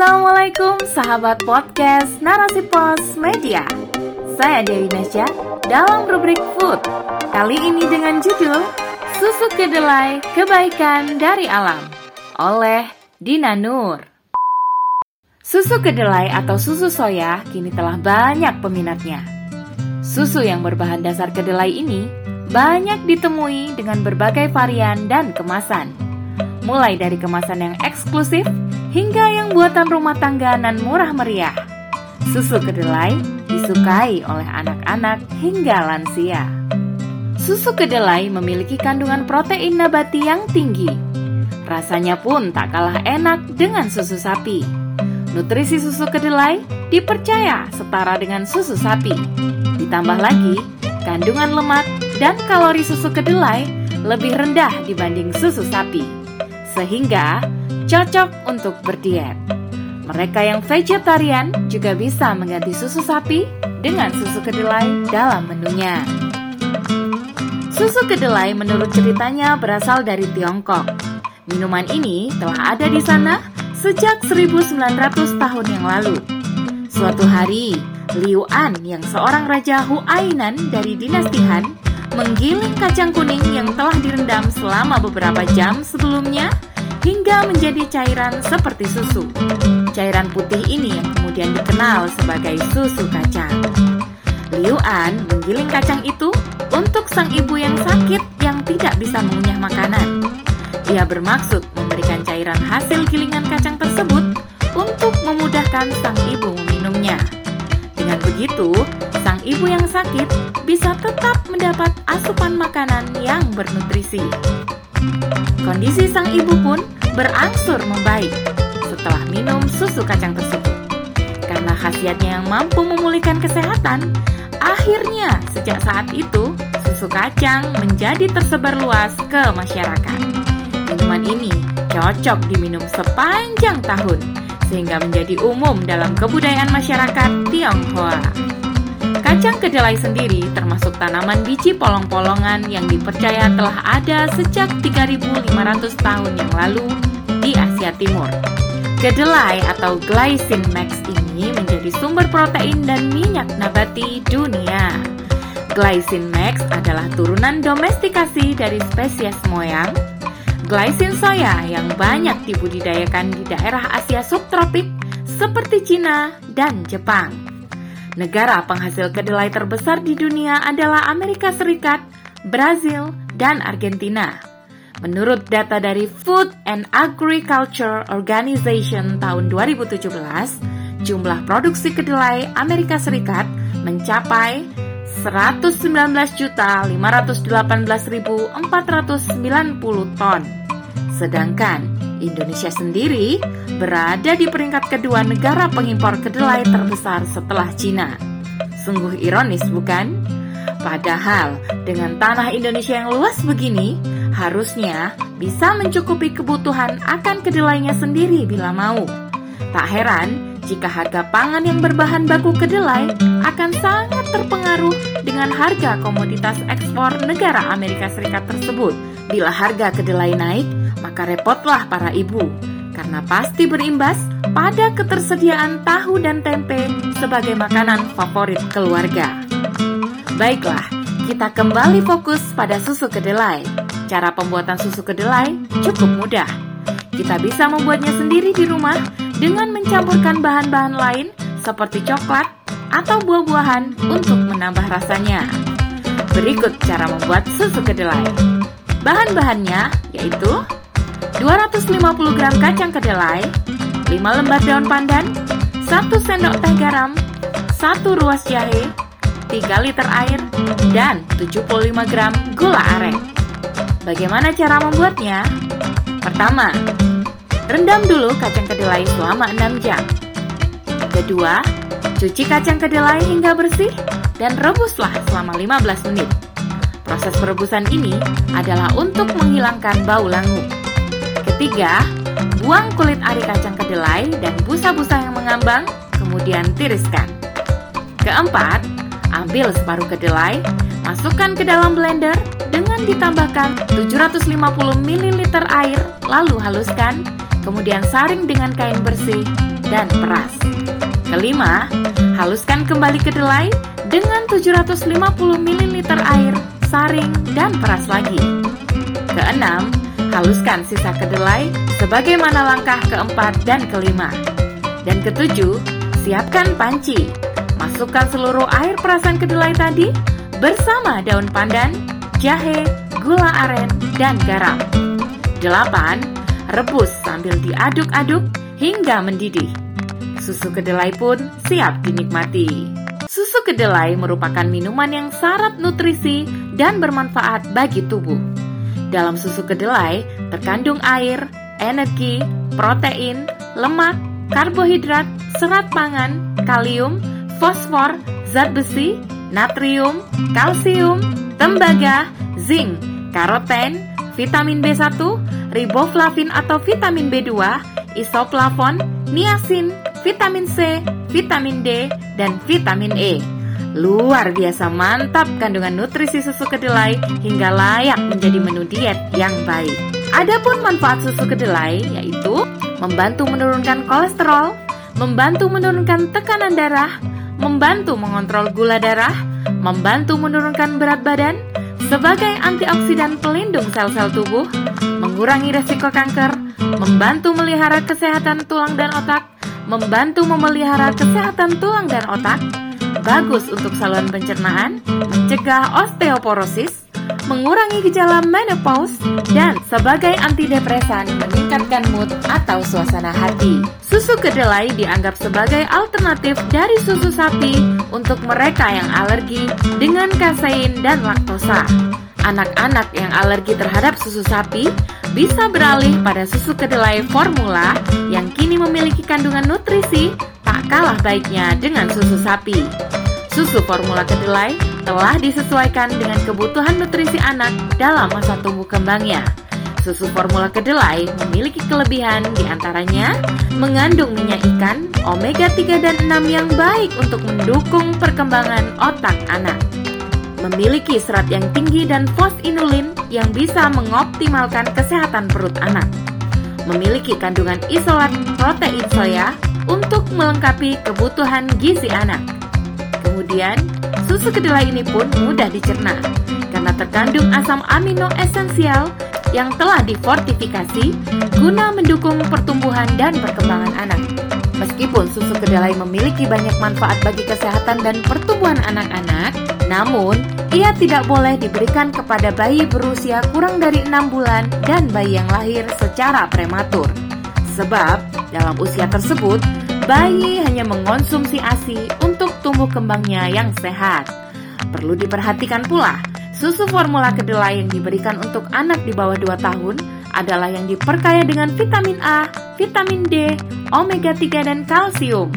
Assalamualaikum sahabat podcast Narasi Pos Media. Saya Dewi Nasya dalam rubrik Food. Kali ini dengan judul Susu Kedelai Kebaikan dari Alam Oleh Dina Nur. Susu kedelai atau susu soya kini telah banyak peminatnya. Susu yang berbahan dasar kedelai ini banyak ditemui dengan berbagai varian dan kemasan. Mulai dari kemasan yang eksklusif hingga yang buatan rumah tangga dan murah meriah. Susu kedelai disukai oleh anak-anak hingga lansia. Susu kedelai memiliki kandungan protein nabati yang tinggi. Rasanya pun tak kalah enak dengan susu sapi. Nutrisi susu kedelai dipercaya setara dengan susu sapi. Ditambah lagi, kandungan lemak dan kalori susu kedelai lebih rendah dibanding susu sapi. Sehingga cocok untuk berdiet. Mereka yang vegetarian juga bisa mengganti susu sapi dengan susu kedelai dalam menunya. Susu kedelai menurut ceritanya berasal dari Tiongkok. Minuman ini telah ada di sana sejak 1900 tahun yang lalu. Suatu hari, Liu An yang seorang raja Huainan dari dinasti Han menggiling kacang kuning yang telah direndam selama beberapa jam sebelumnya hingga menjadi cairan seperti susu. Cairan putih ini kemudian dikenal sebagai susu kacang. Liu An menggiling kacang itu untuk sang ibu yang sakit yang tidak bisa mengunyah makanan. Ia bermaksud memberikan cairan hasil gilingan kacang tersebut untuk memudahkan sang ibu meminumnya. Dengan begitu, sang ibu yang sakit bisa tetap mendapat asupan makanan yang bernutrisi. Kondisi sang ibu pun berangsur membaik setelah minum susu kacang tersebut. Karena khasiatnya yang mampu memulihkan kesehatan, akhirnya sejak saat itu susu kacang menjadi tersebar luas ke masyarakat. Minuman ini cocok diminum sepanjang tahun sehingga menjadi umum dalam kebudayaan masyarakat Tionghoa. Kacang kedelai sendiri termasuk tanaman biji polong-polongan yang dipercaya telah ada sejak 3500 tahun yang lalu di Asia Timur. Kedelai atau glycine max ini menjadi sumber protein dan minyak nabati dunia. Glycine max adalah turunan domestikasi dari spesies moyang, glycine soya yang banyak dibudidayakan di daerah Asia subtropik seperti Cina dan Jepang. Negara penghasil kedelai terbesar di dunia adalah Amerika Serikat, Brazil, dan Argentina. Menurut data dari Food and Agriculture Organization tahun 2017, jumlah produksi kedelai Amerika Serikat mencapai 119.518.490 ton. Sedangkan Indonesia sendiri berada di peringkat kedua negara pengimpor kedelai terbesar setelah Cina. Sungguh ironis bukan? Padahal dengan tanah Indonesia yang luas begini, harusnya bisa mencukupi kebutuhan akan kedelainya sendiri bila mau. Tak heran jika harga pangan yang berbahan baku kedelai akan sangat terpengaruh dengan harga komoditas ekspor negara Amerika Serikat tersebut. Bila harga kedelai naik, maka repotlah para ibu karena pasti berimbas pada ketersediaan tahu dan tempe sebagai makanan favorit keluarga. Baiklah, kita kembali fokus pada susu kedelai. Cara pembuatan susu kedelai cukup mudah. Kita bisa membuatnya sendiri di rumah dengan mencampurkan bahan-bahan lain seperti coklat atau buah-buahan untuk menambah rasanya. Berikut cara membuat susu kedelai. Bahan-bahannya yaitu 250 gram kacang kedelai, 5 lembar daun pandan, 1 sendok teh garam, 1 ruas jahe, 3 liter air, dan 75 gram gula aren. Bagaimana cara membuatnya? Pertama, rendam dulu kacang kedelai selama 6 jam. Kedua, cuci kacang kedelai hingga bersih dan rebuslah selama 15 menit. Proses perebusan ini adalah untuk menghilangkan bau langu. Ketiga, buang kulit ari kacang kedelai dan busa-busa yang mengambang, kemudian tiriskan. Keempat, ambil separuh kedelai, masukkan ke dalam blender dengan ditambahkan 750 ml air, lalu haluskan, kemudian saring dengan kain bersih, dan peras. Kelima, haluskan kembali kedelai dengan 750 ml air, saring, dan peras lagi. Keenam, haluskan sisa kedelai sebagaimana langkah keempat dan kelima. Dan ketujuh, siapkan panci. Masukkan seluruh air perasan kedelai tadi bersama daun pandan, jahe, gula aren, dan garam. Delapan, rebus sambil diaduk-aduk hingga mendidih. Susu kedelai pun siap dinikmati. Susu kedelai merupakan minuman yang syarat nutrisi dan bermanfaat bagi tubuh. Dalam susu kedelai terkandung air, energi, protein, lemak, karbohidrat, serat pangan, kalium, fosfor, zat besi, natrium, kalsium, tembaga, zinc, karoten, vitamin B1, riboflavin atau vitamin B2, isoflavon, niacin, vitamin C, vitamin D, dan vitamin E. Luar biasa mantap kandungan nutrisi susu kedelai hingga layak menjadi menu diet yang baik. Adapun manfaat susu kedelai yaitu membantu menurunkan kolesterol, membantu menurunkan tekanan darah, membantu mengontrol gula darah, membantu menurunkan berat badan, sebagai antioksidan pelindung sel-sel tubuh, mengurangi resiko kanker, membantu melihara kesehatan tulang dan otak, membantu memelihara kesehatan tulang dan otak, bagus untuk saluran pencernaan, mencegah osteoporosis, mengurangi gejala menopause, dan sebagai antidepresan meningkatkan mood atau suasana hati. Susu kedelai dianggap sebagai alternatif dari susu sapi untuk mereka yang alergi dengan kasein dan laktosa. Anak-anak yang alergi terhadap susu sapi bisa beralih pada susu kedelai formula yang kini memiliki kandungan nutrisi kalah baiknya dengan susu sapi. Susu formula kedelai telah disesuaikan dengan kebutuhan nutrisi anak dalam masa tumbuh kembangnya. Susu formula kedelai memiliki kelebihan di antaranya mengandung minyak ikan, omega 3 dan 6 yang baik untuk mendukung perkembangan otak anak memiliki serat yang tinggi dan inulin yang bisa mengoptimalkan kesehatan perut anak. Memiliki kandungan isolat protein soya untuk melengkapi kebutuhan gizi anak. Kemudian, susu kedelai ini pun mudah dicerna karena terkandung asam amino esensial yang telah difortifikasi guna mendukung pertumbuhan dan perkembangan anak. Meskipun susu kedelai memiliki banyak manfaat bagi kesehatan dan pertumbuhan anak-anak, namun ia tidak boleh diberikan kepada bayi berusia kurang dari enam bulan dan bayi yang lahir secara prematur. Sebab dalam usia tersebut, bayi hanya mengonsumsi ASI untuk tumbuh kembangnya yang sehat. Perlu diperhatikan pula, susu formula kedelai yang diberikan untuk anak di bawah 2 tahun adalah yang diperkaya dengan vitamin A, vitamin D, omega 3 dan kalsium.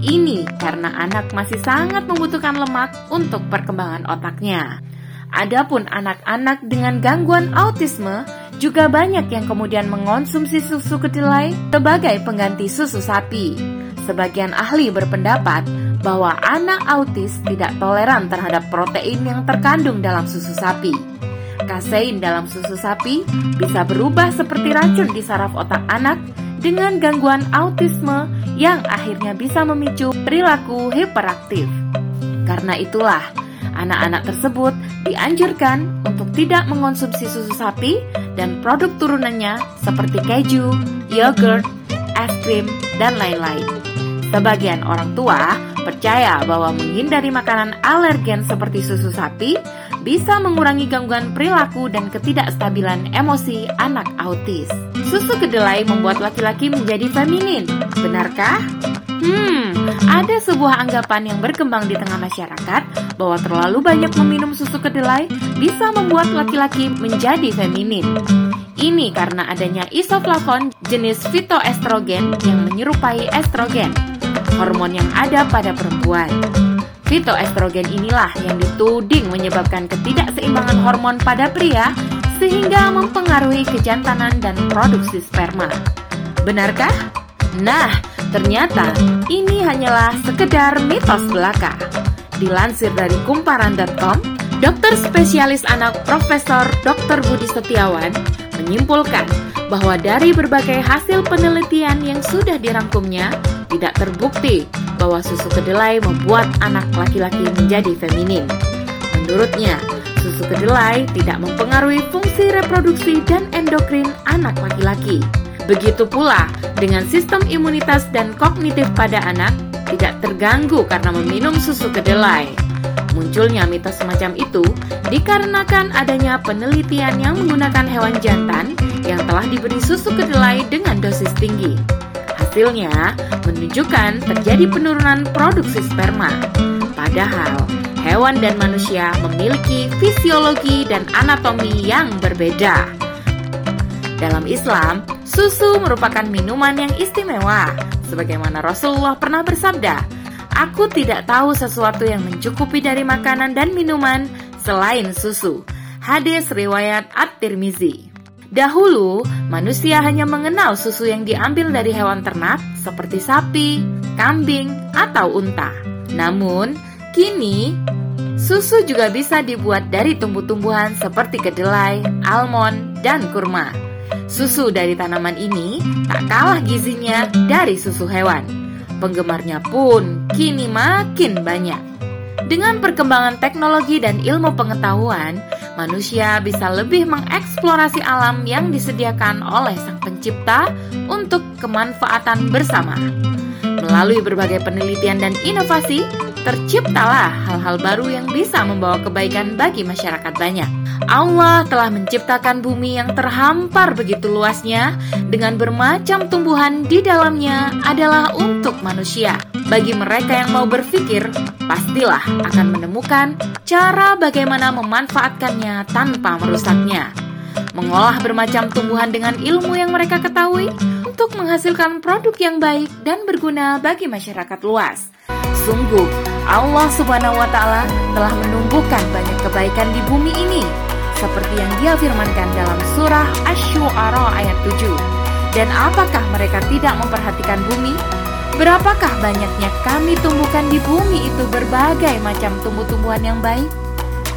Ini karena anak masih sangat membutuhkan lemak untuk perkembangan otaknya. Adapun anak-anak dengan gangguan autisme juga banyak yang kemudian mengonsumsi susu kedelai sebagai pengganti susu sapi. Sebagian ahli berpendapat bahwa anak autis tidak toleran terhadap protein yang terkandung dalam susu sapi. Kasein dalam susu sapi bisa berubah seperti racun di saraf otak anak dengan gangguan autisme yang akhirnya bisa memicu perilaku hiperaktif. Karena itulah, anak-anak tersebut dianjurkan untuk tidak mengonsumsi susu sapi dan produk turunannya seperti keju, yogurt, es krim, dan lain-lain. Sebagian orang tua percaya bahwa menghindari makanan alergen seperti susu sapi bisa mengurangi gangguan perilaku dan ketidakstabilan emosi anak autis. Susu kedelai membuat laki-laki menjadi feminin, benarkah? Hmm, ada sebuah anggapan yang berkembang di tengah masyarakat bahwa terlalu banyak meminum susu kedelai bisa membuat laki-laki menjadi feminin. Ini karena adanya isoflavon jenis fitoestrogen yang menyerupai estrogen, hormon yang ada pada perempuan. Fitoestrogen inilah yang dituding menyebabkan ketidakseimbangan hormon pada pria sehingga mempengaruhi kejantanan dan produksi sperma. Benarkah? Nah, ternyata ini hanyalah sekedar mitos belaka. Dilansir dari kumparan.com, dokter spesialis anak Profesor Dr. Budi Setiawan menyimpulkan bahwa dari berbagai hasil penelitian yang sudah dirangkumnya, tidak terbukti bahwa susu kedelai membuat anak laki-laki menjadi feminin. Menurutnya, susu kedelai tidak mempengaruhi fungsi reproduksi dan endokrin anak laki-laki. Begitu pula dengan sistem imunitas dan kognitif pada anak tidak terganggu karena meminum susu kedelai. Munculnya mitos semacam itu dikarenakan adanya penelitian yang menggunakan hewan jantan yang telah diberi susu kedelai dengan dosis tinggi. Hasilnya menunjukkan terjadi penurunan produksi sperma. Padahal hewan dan manusia memiliki fisiologi dan anatomi yang berbeda. Dalam Islam, susu merupakan minuman yang istimewa, sebagaimana Rasulullah pernah bersabda, Aku tidak tahu sesuatu yang mencukupi dari makanan dan minuman selain susu. Hadis riwayat At-Tirmizi. Dahulu, manusia hanya mengenal susu yang diambil dari hewan ternak seperti sapi, kambing, atau unta. Namun, kini susu juga bisa dibuat dari tumbuh-tumbuhan seperti kedelai, almond, dan kurma. Susu dari tanaman ini tak kalah gizinya dari susu hewan. Penggemarnya pun kini makin banyak. Dengan perkembangan teknologi dan ilmu pengetahuan, manusia bisa lebih mengeksplorasi alam yang disediakan oleh Sang Pencipta untuk kemanfaatan bersama. Melalui berbagai penelitian dan inovasi, terciptalah hal-hal baru yang bisa membawa kebaikan bagi masyarakat banyak. Allah telah menciptakan bumi yang terhampar begitu luasnya dengan bermacam tumbuhan di dalamnya adalah untuk manusia. Bagi mereka yang mau berpikir, pastilah akan menemukan cara bagaimana memanfaatkannya tanpa merusaknya. Mengolah bermacam tumbuhan dengan ilmu yang mereka ketahui untuk menghasilkan produk yang baik dan berguna bagi masyarakat luas. Sungguh, Allah Subhanahu wa Ta'ala telah menumbuhkan banyak kebaikan di bumi ini seperti yang dia firmankan dalam surah Asy-Syu'ara ayat 7. Dan apakah mereka tidak memperhatikan bumi? Berapakah banyaknya kami tumbuhkan di bumi itu berbagai macam tumbuh-tumbuhan yang baik?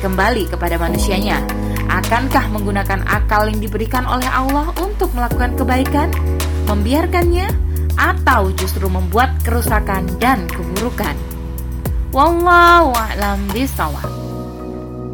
Kembali kepada manusianya, akankah menggunakan akal yang diberikan oleh Allah untuk melakukan kebaikan, membiarkannya, atau justru membuat kerusakan dan keburukan? Wallahu a'lam.